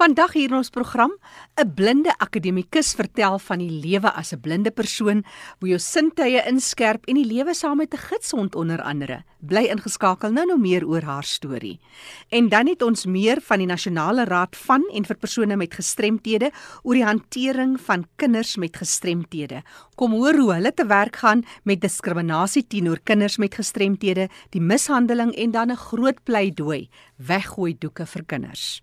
Vandag hier in ons program, 'n blinde akademikus vertel van die lewe as 'n blinde persoon, hoe jou sintuie inskerp en die lewe saam met 'n gidsond onder andere. Bly ingeskakel nou nou meer oor haar storie. En dan het ons meer van die Nasionale Raad van en vir persone met gestremthede oor die hantering van kinders met gestremthede. Kom hoor hoe hulle te werk gaan met diskriminasie teenoor kinders met gestremthede, die mishandeling en dan 'n groot pleidooi weggooi doeke vir kinders.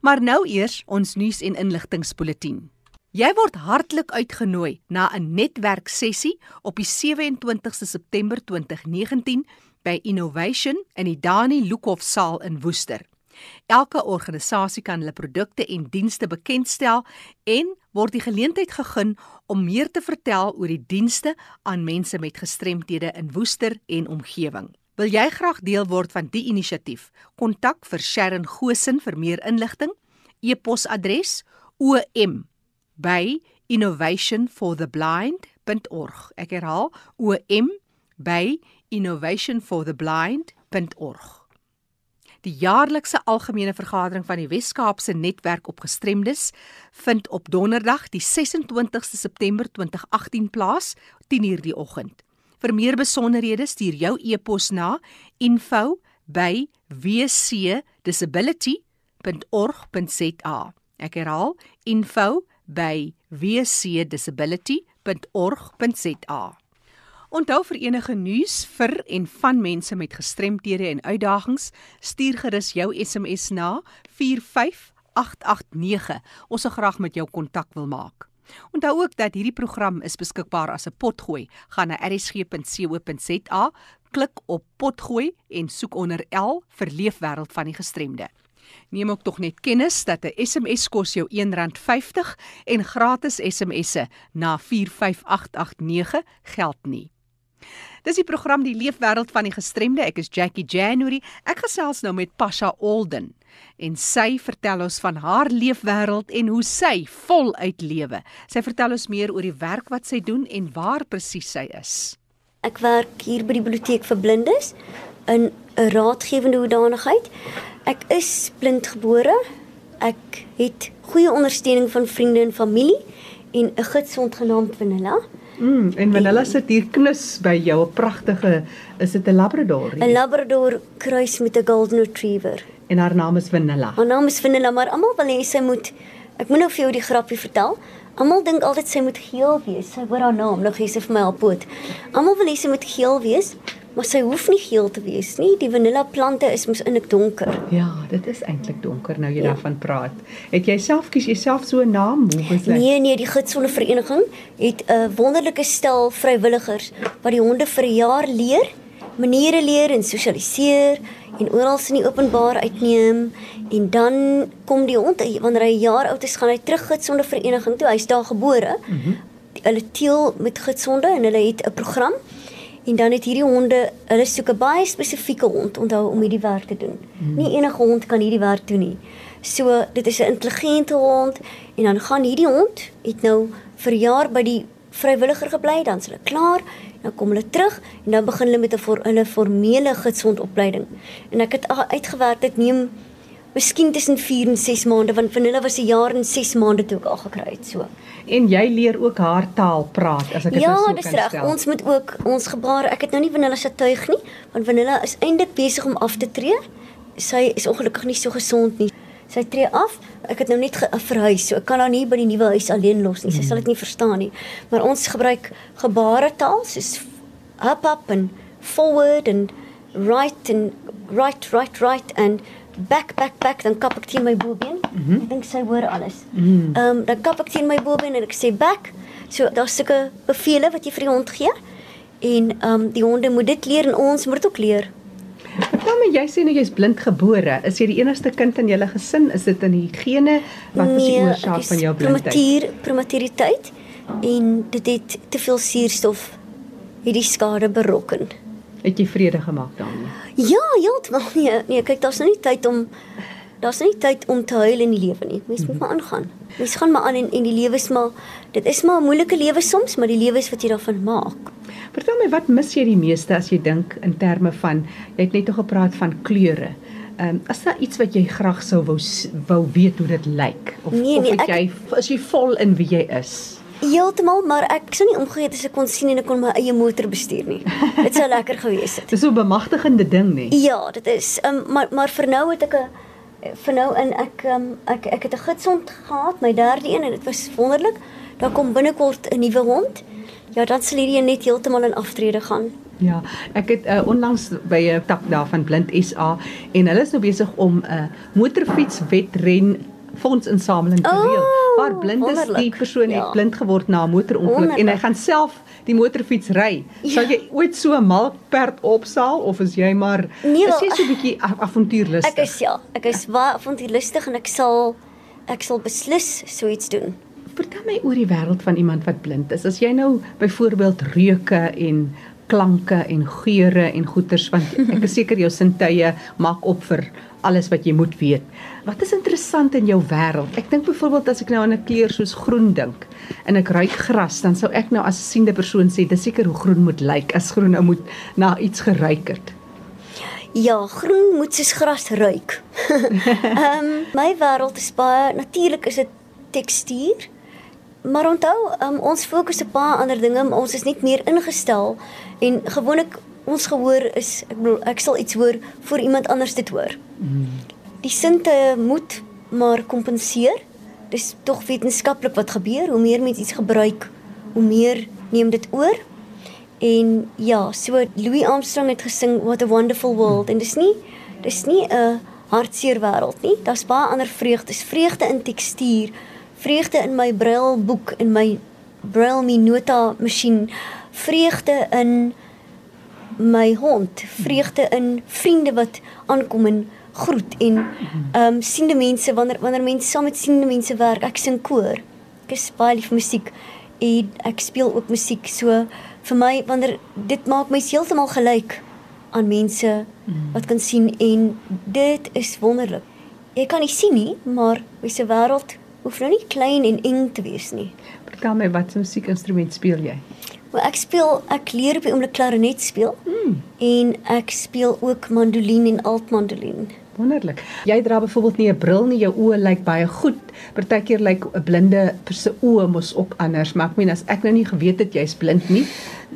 Maar nou eers ons nuus en inligtingspoletin. Jy word hartlik uitgenooi na 'n netwerksessie op die 27ste September 2019 by Innovation in die Dani Lukhof saal in Woester. Elke organisasie kan hulle produkte en dienste bekendstel en word die geleentheid gegee om meer te vertel oor die dienste aan mense met gestremthede in Woester en omgewing. Wil jy graag deel word van die inisiatief? Kontak vir Sharon Gosen vir meer inligting. E-posadres om@innovationfortheblind.org. Ek herhaal om@innovationfortheblind.org. Die jaarlikse algemene vergadering van die Wes-Kaapse Netwerk op Gestremdes vind op Donderdag, die 26ste September 2018 plaas, 10:00 die oggend. Vir meer besonderhede stuur jou e-pos na info@wcdisability.org.za. Ek herhaal info@wcdisability.org.za. Onthou vir enige nuus vir en van mense met gestremthede en uitdagings, stuur gerus jou SMS na 45889. Ons sal graag met jou kontak wil maak. Onthou ook dat hierdie program is beskikbaar as 'n potgooi. Gaan na rsg.co.za, klik op potgooi en soek onder L vir leefwêreld van die gestremde. Neem ook tog net kennis dat 'n SMS kos jou R1.50 en gratis SMS'e na 45889 geld nie. Dis die program Die Leefwêreld van die Gestremde. Ek is Jackie January. Ek gesels nou met Pasha Olden en sy vertel ons van haar leefwêreld en hoe sy voluit lewe. Sy vertel ons meer oor die werk wat sy doen en waar presies sy is. Ek werk hier by die biblioteek vir blindes in 'n raadgewende hoedanigheid. Ek is blindgebore. Ek het goeie ondersteuning van vriende en familie en 'n gidsond genaamd Vanilla. Mm, en Vanilla sit hier knus by jou, 'n pragtige, is dit 'n labrador? 'n Labrador kruis met 'n golden retriever en haar naam is Vanilla. Haar naam is Vanilla, maar almal wil hê sy moet ek moet nou vir jou die grappie vertel. Almal dink altyd sy moet geel wees. Sy hoor haar naam, nou gee sy vir my haar poot. Almal wil hê sy moet geel wees, maar sy hoef nie geel te wees nie. Die vanilla plante is mos inlik donker. Ja, dit is eintlik donker nou jy ja. daarvan praat. Het jy self kies jouself so 'n naam? Hoe is dit? Nee, nee, die Gidsonde Vereniging het 'n wonderlike stel vrywilligers wat die honde vir 'n jaar leer, maniere leer en sosialiseer en oral in die openbaar uitneem en dan kom die hond wanneer hy 'n jaar oud is gaan hy terug gidsonde vereniging toe. Hy's daar gebore. Mm -hmm. hulle teel met gidsonde en hulle het 'n program en dan het hierdie honde hulle soek 'n baie spesifieke hond onthou om hierdie werk te doen. Mm -hmm. nie enige hond kan hierdie werk doen nie. So dit is 'n intelligente hond en dan gaan hierdie hond het nou vir jaar by die vrywilliger gebly dan hulle klaar dan kom hulle terug en dan begin hulle met 'n voor hulle formele gidsondopleiding. En ek het uitgewerk dit neem miskien tussen 4 en 6 maande want van hulle was 'n jaar en 6 maande toe ek al gekry het so. En jy leer ook haar taal praat as ek dit ja, so kan stel. Ja, dis reg. Ons moet ook ons gebare. Ek het nou nie van hulle se tuig nie, want van hulle is eintlik besig om af te tree. Sy is ongelukkig nie so gesond nie. Sy tree af. Ek het nou net verhuis, so ek kan haar nie by die nuwe huis alleen los nie. Sy sal dit nie verstaan nie. Maar ons gebruik gebaretaal soos up up and forward and right and right right right and back back back dan kap ek teen my bobeen. Mm -hmm. Ek dink sy hoor alles. Ehm mm um, dan kap ek teen my bobeen en ek sê back. So daar's sulke bevele wat jy vir die hond gee. En ehm um, die honde moet dit leer en ons moet dit ook leer. Vertel my, jy sê nou jy's blind gebore. Is jy die enigste kind in julle gesin? Is dit in die gene wat nee, is die oorsaak van jou blindheid? Prematuur, prematuriteit en dit het te veel suurstof hierdie skade berokken. Het jy vrede gemaak daarmee? Ja, heeltemal nee. Nee, kyk, daar's nou nie tyd om daar's nie tyd om te huil in die lewe nie. Mens moet maar aangaan. Mens gaan maar aan en en die lewe is maar dit is maar 'n moeilike lewe soms, maar die lewe is wat jy daarvan maak. Vertel my wat mis jy die meeste as jy dink in terme van jy het net nog gepraat van kleure. Ehm um, as daar iets wat jy graag sou wou wou weet hoe dit lyk of Nee, of nee, het ek- jy is jy vol in wie jy is? Heeltemal, maar ek sou nie omgegee het as ek kon sien en ek kon my eie motor bestuur nie. Dit sou lekker gewees het. Dis so 'n bemagtigende ding nê. Ja, dit is um, maar maar vir nou het ek 'n vir nou in ek um, ek ek het 'n gidshond gehad, my derde een en dit was wonderlik. Daar kom binnekort 'n nuwe hond. Ja, dan sal hierdie net heeltemal in aftrede gaan. Ja, ek het uh, onlangs by 'n tak daar van Blind SA en hulle is nou besig om 'n uh, motorfietswedren fondsinsameling te Oh, reël. Waar blind is wonderlik. die persoon Ja. het blind geword na 'n motorongeluk en hy Wonderlik. gaan self die motorfiets ry. Sal Ja. jy ooit so 'n melkperd opsaal of is jy maar Nee, is jy so 'n bietjie av- avontuurlustig? Ek is ja, ek is baie avontuurlustig en ek sal ek sal beslis so iets doen. Vertel my oor die wêreld van iemand wat blind is. As jy nou byvoorbeeld reuke en klanke en geure en goeters want ek is seker jou sintuie maak op vir alles wat jy moet weet. Wat is interessant in jou wêreld? Ek dink byvoorbeeld as ek nou aan 'n kleur soos groen dink en ek ruik gras, dan sou ek nou as 'n siende persoon sê dis seker hoe groen moet lyk as groen nou moet na iets geruik het. Ja, groen moet soos gras ruik. Ehm um, my wêreld is baie natuurlik is dit tekstuur. Maar onthou, um, ons fokus op baie ander dinge, maar ons is net meer ingestel en gewoonlik ons gehoor is ek bedoel ek sal iets hoor voor iemand anders dit hoor. Die sinte moet maar kompenseer. Dis tog wetenskaplik wat gebeur. Hoe meer mense iets gebruik, hoe meer neem dit oor. En ja, so Louis Armstrong het gesing What a Wonderful World en dis nie dis nie 'n hartseer wêreld nie. Daar's baie ander vreugdes. Vreugde in tekstuur, vreugde in my brailboek en my braille minota masjien, vreugde in my hond, vreugde in vriende wat aankom en groet en ehm um, siende mense wanneer wanneer mense saam met siende mense werk. Ek sing koor. Ek is baie lief vir musiek en ek speel ook musiek. So vir my wanneer dit maak my heeltemal gelyk aan mense wat kan sien en dit is wonderlik. Jy kan nie sien nie, maar mense wêreld hoef nou nie klein en eng te wees nie. Vertel my wat 'n musiekinstrument speel jy? Maar ek speel ek leer op die oomblik klarinet speel Hmm. en ek speel ook mandolien en altmandolien. Wonderlik. Jy dra byvoorbeeld nie 'n bril nie, jou oë lyk baie goed. Partykeer lyk 'n blinde se oë mos ook anders, maar ek meen as ek nou nie geweet het jy's blind nie.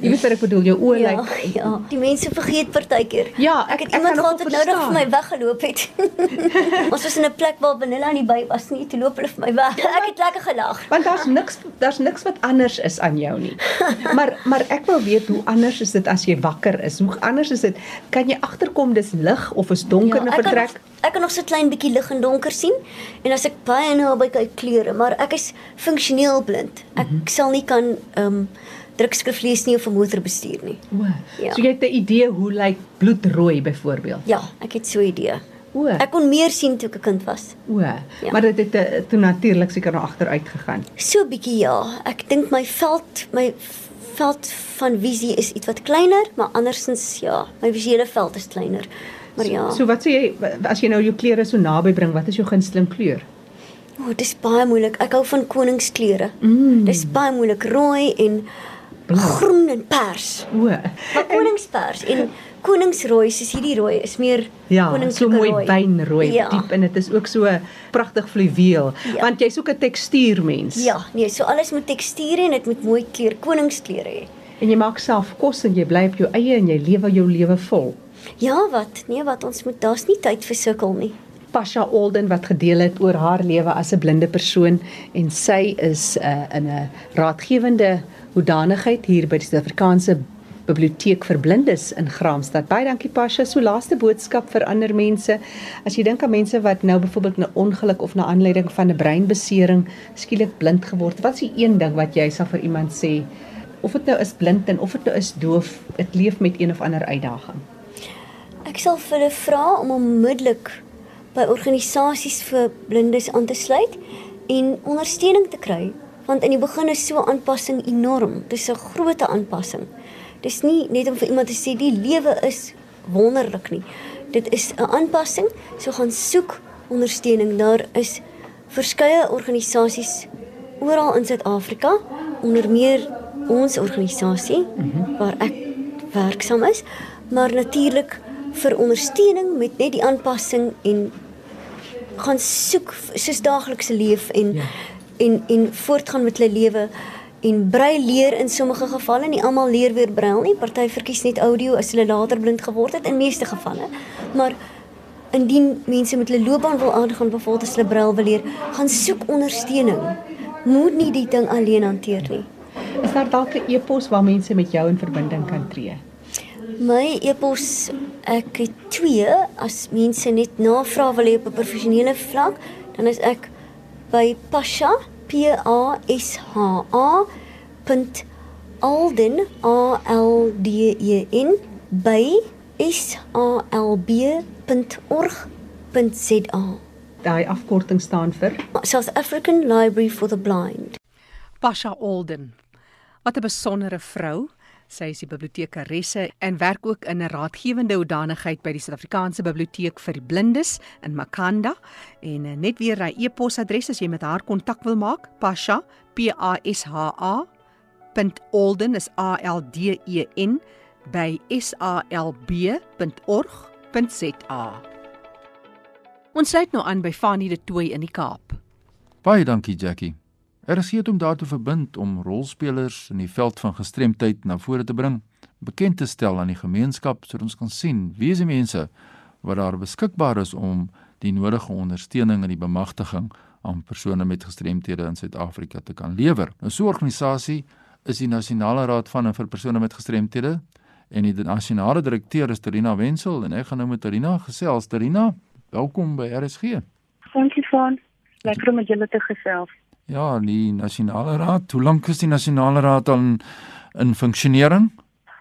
Jy weet wat ek bedoel, jou oë Ja, lyk ja, die mense vergeet partykeer. Ja, ek ek- het ek iemand gehad wat nou nog vir my weggeloop het. Ons was in 'n plek waar Vanilla nie by was nie, toe loop hulle vir my weg. Ek het lekker gelag. want daar's niks daar's niks wat anders is aan jou nie. Maar maar ek wil weet hoe anders is dit as jy wakker is? Hoe anders is dit? Kan jy agterkom dis lig of is donker in 'n kan vertrek? ek kan nog so 'n klein bietjie lig en donker sien en as ek baie naby kyk kleure, maar ek is funksioneel blind. Ek Mhm. sal nie kan ehm um, drukskrif lees nie of 'n motor bestuur nie. O. Ja. So jy het 'n idee hoe lyk bloedrooi byvoorbeeld? Ja, ek het so 'n idee. O. Ek kon meer sien toe ek 'n kind was. O. Maar dit het eh, toe natuurlik seker na agteruit gegaan. So bietjie ja. Ek dink my veld, my veld van visie is iets wat kleiner, maar andersins ja, my visuele veld is kleiner. Maar ja. So wat sê jy as jy nou jou klere so naby bring, wat is jou gunsteling kleur? O, dis baie moeilik. Ek hou van koningskleure. Mm. Dis baie moeilik. Rooi en. Groen en pers. O. Maar koningspers en koningsrooi, soos hierdie rooi is meer Ja, so koninklike mooi rooi. wynrooi Ja. diep en dit is ook so pragtig fluweel Ja. want jy's ook 'n tekstuurmens. Ja, nee, so alles moet teksture en dit moet mooi kleur, koningskleure hê. En jy maak self kos en jy bly op jou eie en jy lewe jou lewe vol. Ja, wat? Nee, wat ons moet daar's nie tyd vir sukkel nie. Pasha Olden wat gedeel het oor haar lewe as 'n blinde persoon en sy is uh, in 'n raadgewende hoedanigheid hier by die Suid-Afrikaanse Biblioteek vir Blindes in Graamsstad. Baie dankie Pasha. So laaste boodskap vir ander mense. As jy dink aan mense wat nou byvoorbeeld 'n ongeluk of na aanleiding van 'n breinbesering skielik blind geword, wat is die een ding wat jy sal vir iemand sê? Of dit nou is blind en of dit nou is doof, dit leef met een of ander uitdaging. Ek sal vir hulle vra om onmiddellik by organisasies vir blindes aan te sluit en ondersteuning te kry, want in die begin is so aanpassing enorm. Dis 'n groot aanpassing. Dis nie net om vir iemand te sê die lewe is wonderlik nie. Dit is 'n aanpassing, so gaan soek ondersteuning. Daar is verskeie organisasies oral in Suid-Afrika, onder meer ons organisasie waar ek werksaam is, maar natuurlik vir ondersteuning met net die aanpassing en gaan soek soos daaglikse leef en ja. En en voortgaan met hulle lewe en brei leer in sommige gevalle. Nie almal leer weer brail nie. Party verkies net audio as hulle later blind geword het in meeste gevalle. Maar indien mense met hulle loopbaan wil aangaan byvoorbeeld as hulle brail wil leer gaan soek ondersteuning. Moet nie die ding alleen hanteer nie. Is daar dalk 'n e-pos waar mense met jou in verbinding kan tree? My e-pos ek het twee. As mense net navraag wil hê op 'n professionele vlak dan is ek by pasha P A S H A. Alden A L D E N by S A L B.org.za. Daai afkorting staan vir South African Library for the Blind. Pasha Alden. Wat 'n besondere vrou. Sy is die bibliotekaresse en werk ook in 'n raadgewende hoedanigheid by die Suid-Afrikaanse Biblioteek vir Blindes in Makanda en eh, net weer hy e-posadres as jy met haar kontak wil maak pasha p a s h a .alden is a l d e n by s a l b.org.za Ons sluit nou aan by Fanie de Tooi in die Kaap. Baie dankie Jackie. Er is hier om daartoe verbind om rolspelers in die veld van gestremdheid na vore te bring, bekend te stel aan die gemeenskap sodat ons kan sien wie is die mense wat daar beskikbaar is om die nodige ondersteuning en die bemagtiging aan persone met gestremthede in Suid-Afrika te kan lewer. 'n So 'n organisasie is die Nasionale Raad van en vir persone met gestremthede en die nasionale direkteur is Terina Wenzel en ek gaan nou met Terina gesels. Terina, welkom by RSG. Dankie van. Lekker om met julle te gesels. Ja, die nasionale raad. Hoe lank is die nasionale raad al in, in funksionering?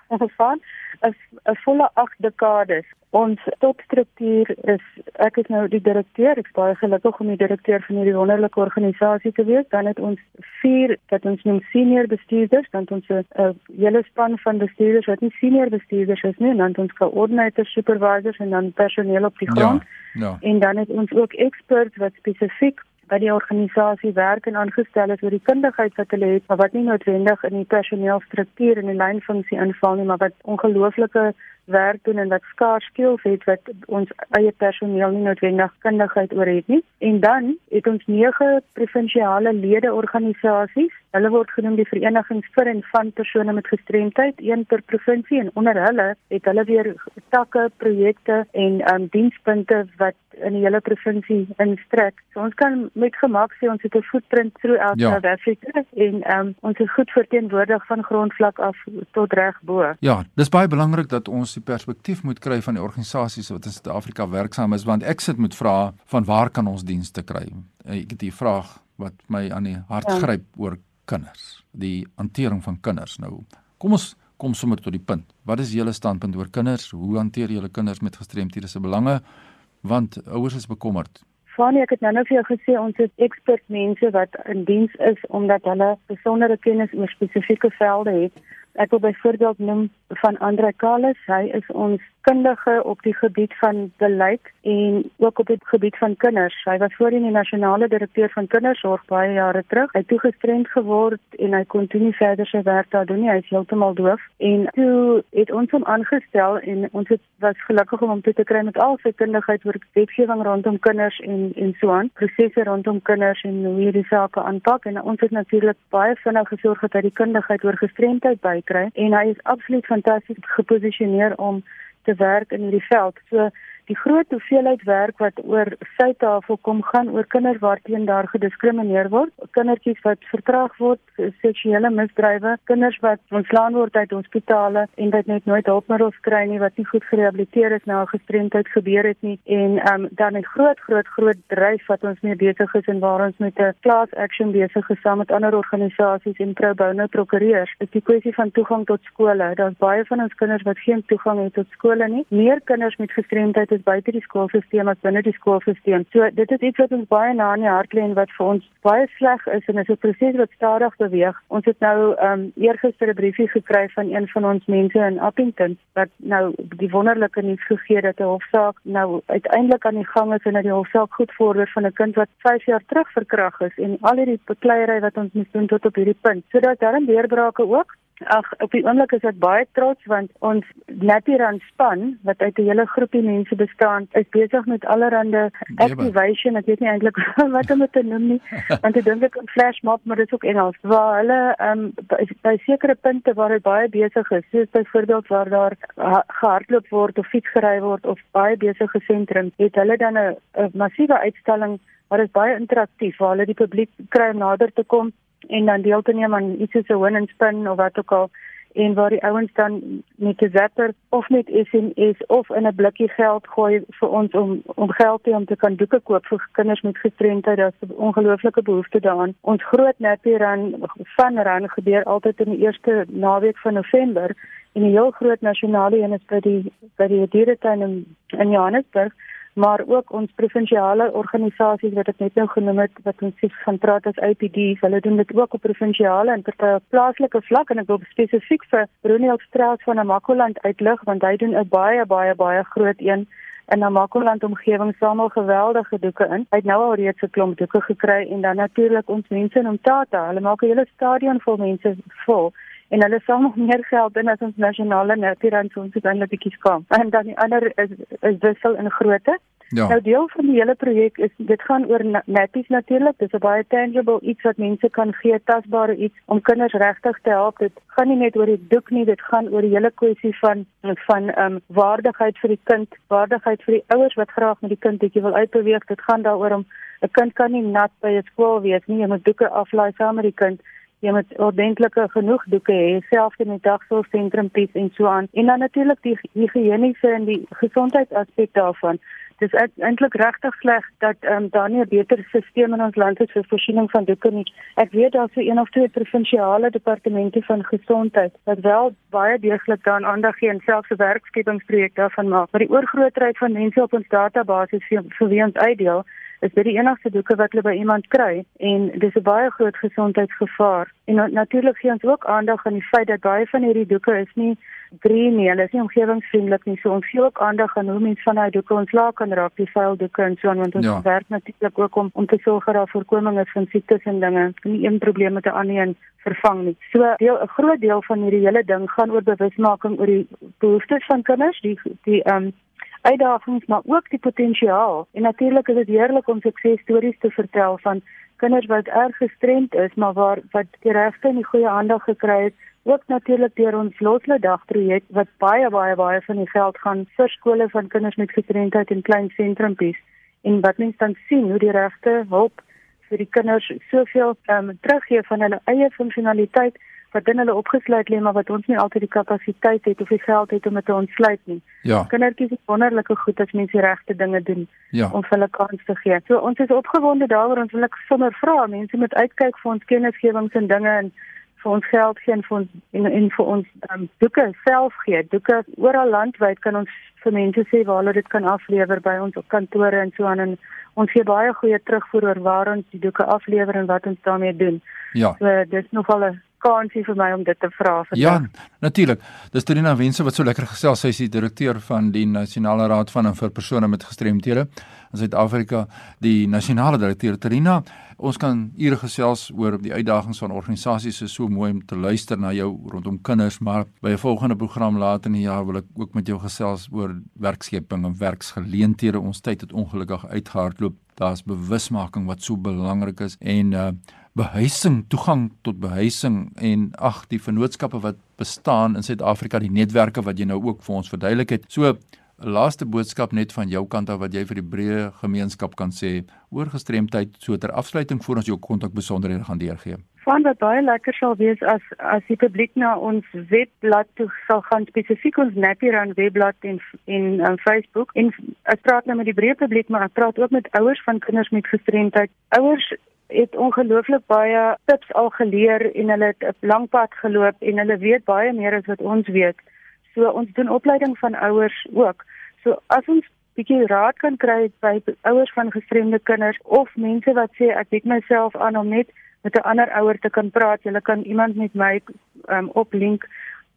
Van 'n volle 8 dekades. Ons topstruktuur is ek is nou die direkteur. Ek is baie gelukkig om die direkteur van hierdie wonderlike organisasie te wees. Dan het ons 4 wat ons noem senior bestuurders, dan ons 'n hele span van bestuurders wat nie senior bestuurders is nie, dan ons coordinators, supervisors en dan personeel op die grond. Ja, ja. En dan het ons ook experts wat spesifiek by die organisasie werk en aangestel is oor die kundigheid wat hulle het, maar wat nie noodwendig in die personeelstruktuur en die lynfunksie inval nie, maar wat ongelooflike werk doen en wat skaars skills het wat ons eie personeel nie noodwendig kundigheid oor het nie. En dan het ons nege provinsiale lede organisasies. Hulle word genoem die verenigings vir en van persone met gestremdheid, een per provinsie en onder hulle het hulle weer takke, projekte en um, dienspunte wat in die hele provinsie instrek. So ons kan met gemak sê ons het 'n footprint throughout ja. South Africa en um, ons is goed verteenwoordig van grondvlak af tot reg bo. Ja, dis baie belangrik dat ons die perspektief moet kry van die organisasies wat in Suid-Afrika werksaam is want ek sit met vrae van waar kan ons dienste kry? Ek het 'n vraag wat my aan die hart ja. gryp oor kinders, die hantering van kinders nou. Kom ons kom sommer tot die punt. Wat is julle standpunt oor kinders? Hoe hanteer julle kinders met gestremthede se belange? Want ouers is bekommerd. Fanie, ek het nou net vir jou gesê ons het ekspert mense wat in diens is omdat hulle besondere kennis oor spesifieke velde het. Ek wil byvoorbeeld noem van Andre Kalis. Hy is ons kundige op die gebied van beleid en ook op die gebied van kinders. Hy was voorheen die nasionale direkteur van kindersorg baie jare terug. Hy het toegestremd geword en hy kon toe nie verder sy werk daar doen nie. Hy is heeltemal doof. En toe het ons hom aangestel en ons het was gelukkig om hom te kry met al sy kundigheid oor wetgewing rondom kinders en en so aan, prosesse rondom kinders en hoe hierdie sake aanpak en ons het natuurlik baie vinnig gesorg dat hy die kundigheid oor gestremdheid bykry en hy is absoluut fantasties geposisioneer om te werk in hierdie veld. So die groot hoeveelheid werk wat oor sy tafel kom gaan oor kinders waarteen daar gediskrimineer word, kindertjies wat vertraag word, seksuele misdrywe, kinders wat ontslaan word uit hospitale en wat net nooit hulpmiddels kry nie wat nie goed gerehabiliteer is na 'n gestremdheid gebeur het nie en um, dan 'n groot groot groot dryf wat ons mee besig is en waar ons met 'n class action besig is saam met ander organisasies en pro bono prokureurs is die kwessie van toegang tot skole. Daar's baie van ons kinders wat geen toegang het tot skole nie. Meer kinders met gestremdheid is buite die skoolstelsel as binne die skoolstelsel. So dit is iets wat ons baie na in die hart lê en wat vir ons baie sleg is en is 'n proses wat stadig beweeg. Ons het nou ehm um, eergister 'n briefie gekry van een van ons mense in Appington wat nou die wonderlike nuus gegee dat 'n hofsaak nou uiteindelik aan die gang is en dat die hofsaak goed vorder van 'n kind wat 5 jaar terug verkragt is en al hierdie bekleierery wat ons moes doen tot op hierdie punt. So dat daar 'n deurbrake ook Ag, op die oomblik is ek baie trots want ons Naturan span wat uit 'n hele groepie mense bestaan, is besig met allerlei activation. Ek weet nie eintlik wat om dit te noem nie, want ek dink ek 'n flash mob, maar dit is ook Engels. Waar hulle ehm um, by, by sekere punte waar dit baie besig is, soos byvoorbeeld waar daar gehardloop word of fietsgery word of baie besige sentrums, het hulle dan 'n massiewe uitstalling wat is baie interaktief waar hulle die publiek kry om nader te kom en dan deel te neem aan iets soos 'n win and spin of wat ook al en waar die ouens dan met 'n zapper of met SMS of in 'n blikkie geld gooi vir ons om om geld te om te kan doeke koop vir kinders met gestremdheid. Daar's 'n ongelooflike behoefte daaraan. Ons groot nappie run van ran gebeur altyd in die eerste naweek van November en 'n heel groot nasionale een is by die by die dieretuin in, in Johannesburg maar ook ons provinsiale organisasies wat ek net nou genoem het wat ons sê van praat as APD, hulle doen dit ook op provinsiale en party plaaslike vlak en ek wil spesifiek vir Brunel Strauss van Namakoland uitlig want hy doen 'n baie baie baie groot een in Namakoland omgewing samel geweldige doeke in. Hy het nou al reeds 'n klomp doeke gekry en dan natuurlik ons mense in Omtata. Hulle maak 'n hele stadion vol mense vol en hulle samel meer geld in as ons nasionale netwerk ons het eintlik bietjie skaam. En dan die ander is is wissel in grootte. Ja. Nou deel van die hele projek is dit gaan oor netjies natuurlik. Dis 'n baie tangible iets wat mense kan gee, tasbare iets om kinders regtig te help. Dit gaan nie net oor die doek nie, dit gaan oor die hele kwessie van van ehm um, waardigheid vir die kind, waardigheid vir die ouers wat graag met die kind bietjie wil uitbeweeg. Dit gaan daaroor om 'n kind kan nie nat by 'n skool wees nie. Jy moet doeke aflaai saam met die kind jy moet ordentlike genoeg doeke hê selfs in die dagsorgsentrum pies en so aan. En dan natuurlik die higiëniese en die gesondheidsaspek daarvan. Dis eintlik regtig sleg dat um, daar nie 'n beter stelsel in ons land is vir voorsiening van doeke nie. Ek weet daar sou een of twee provinsiale departemente van gesondheid wat wel baie deeglik daaraan aandag gee en selfs 'n werkskepingsprojek daarvan maak. Maar die oorgrootheid van mense op ons database vir, vir wie ons uitdeel is dit die enigste doeke wat hulle by iemand kry en dis 'n baie groot gesondheidsgevaar. En natuurlik gee ons ook aandag aan die feit dat baie van hierdie doeke is nie green nie, hulle is nie omgewingsvriendelik nie. So ons gee ook aandag aan hoe mense van daai doeke ontslae kan raak, die vuil doeke en so aan want ons ja. werk natuurlik ook om om te sorg dat daar voorkoming is van siektes en dinge. Nie een probleem met 'n ander een vervang nie. So deel 'n groot deel van hierdie hele ding gaan oor bewusmaking oor die behoeftes van kinders, die die ehm um, uitdagings maar ook die potensiaal. En natuurlik is dit heerlik om suksesstories te vertel van kinders wat erg gestremd is, maar waar wat die regte en die goeie aandag gekry het. Ook natuurlik deur ons Loslede Dagprojek wat baie baie baie van die geld gaan vir skole van kinders met gestremdheid in klein sentrumpies en wat mens dan sien hoe die regte hulp vir die kinders soveel um, teruggee van hulle eie funksionaliteit wat in hulle opgesluit lê maar wat ons nie altyd die kapasiteit het of die geld het om dit te ontsluit nie. Ja. Kindertjies is wonderlike goed as mense die regte dinge doen ja. om hulle kans te gee. So ons is opgewonde daaroor ons wil ek sommer vra mense moet uitkyk vir ons kennisgewings en dinge en vir ons geld gee en vir ons en, en vir ons um, doeke self gee. Doeke oral landwyd kan ons vir mense sê waar hulle dit kan aflewer by ons kantore en so aan en ons gee baie goeie terugvoer oor waar ons die doeke aflewer en wat ons daarmee doen. Ja. So dis nogal 'n kansie vir my om dit te vra vir Ja, natuurlik. Dis Trina Wense wat so lekker gesels. Sy is die direkteur van die Nasionale Raad van en vir persone met gestremthede in Suid-Afrika, die nasionale direkteur Trina. Ons kan ure gesels oor die uitdagings van organisasies. Dit is so mooi om te luister na jou rondom kinders, maar by 'n volgende program later in die jaar wil ek ook met jou gesels oor werkskeping en werksgeleenthede. Ons tyd het ongelukkig uitgehardloop. Daar's bewusmaking wat so belangrik is en uh behuising, toegang tot behuising en ag die vennootskappe wat bestaan in Suid-Afrika, die netwerke wat jy nou ook vir ons verduidelik het. So laaste boodskap net van jou kant af wat jy vir die breë gemeenskap kan sê oor gestremdheid so ter afsluiting voor ons jou kontak besonderhede gaan deurgee. Van wat baie lekker sal wees as as die publiek na ons webblad toe sal gaan spesifiek ons Napiran webblad en en um, Facebook en ek praat nou met die breë publiek maar ek praat ook met ouers van kinders met gestremdheid. Ouers het ongelooflik baie tips al geleer en hulle het 'n lang pad geloop en hulle weet baie meer as wat ons weet. So ons doen opleiding van ouers ook. So as ons bietjie raad kan kry by ouers van gestremde kinders of mense wat sê ek bied myself aan om net met 'n ander ouer te kan praat, jy kan iemand met my um, oplink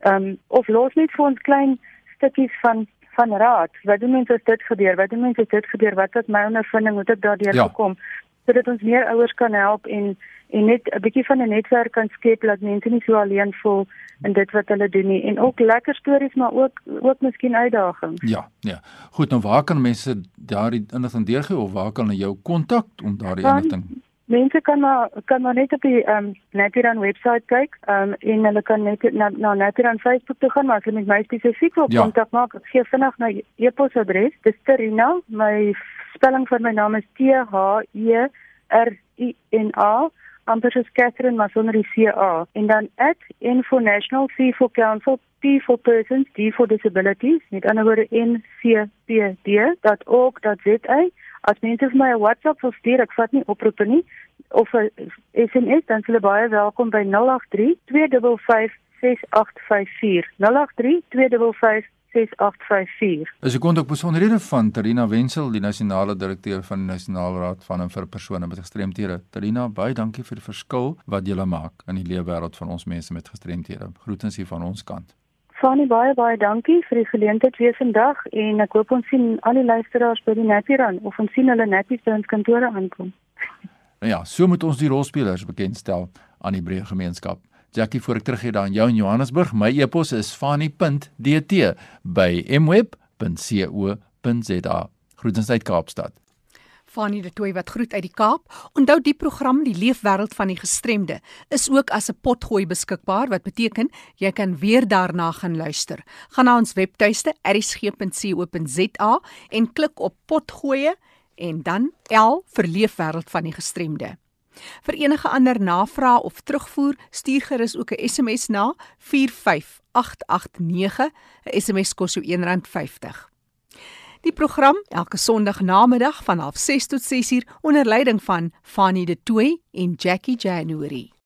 um, of los net vir ons klein stukkies van van raad. Wat doen mense as dit gebeur? Wat doen mense as dit gebeur? Wat was my ondervinding? Hoe het ek daardeur ja. gekom? Sodat ons meer ouers kan help en en net 'n bietjie van 'n netwerk kan skep dat mense nie so alleen voel in dit wat hulle doen nie en ook lekker stories maar ook ook miskien uitdagings. Ja, ja. Goed, nou waar kan mense daardie inligting deurgee of waar kan hulle jou kontak om daardie inligting? Mense kan maar kan maar net op die ehm um, Natiran webwerf kyk. Ehm um, en hulle kan net na na Natiran Facebook toe gaan, maar as hulle met my spesifiek wil Ja. kontak maak, ek gee vinnig my e-posadres. Dis Terina. My spelling van my naam is T H E R I N A. amper soos Catherine maar sonder die CA en dan @info national C for council P for persons D for disabilities met ander woorde ncpd.org.za as mense vir my 'n WhatsApp wil stuur ek vat nie oproepe nie of 'n SMS dan hulle baie welkom by 083 255 6854 083 255 6854 Is die kontak besonderhede van Tarina Wenzel, die nasionale direkteur van die Nasionale Raad van en vir persone met gestremthede. Tarina, baie dankie vir die verskil wat jy maak in die leefwêreld van ons mense met gestremthede. Groetens hier van ons kant. Fanie baie baie dankie vir die geleentheid weer vandag en ek hoop ons sien al die luisteraars by die Napiran of ons sien hulle netjies by ons kantore aankom. Nou ja, so moet ons die rolspelers bekendstel aan die breë gemeenskap. Jackie, voor ek teruggee daar in jou in Johannesburg, my e-pos is fani.dt by mweb.co.za. Groetens uit Kaapstad. Fanie de Tooi wat groet uit die Kaap. Onthou die program Die Leefwêreld van die Gestremde is ook as 'n potgooi beskikbaar wat beteken jy kan weer daarna gaan luister. Gaan na ons webtuiste erisg.co.za en klik op potgooi en dan L vir Leefwêreld van die Gestremde. Vir enige ander navrae of terugvoer, stuur gerus ook 'n SMS na 45889. 'n SMS kos jou R1.50. Die program elke Sondag namiddag van 06:30 tot 6uur onder leiding van Fanny De Tooy en Jackie January.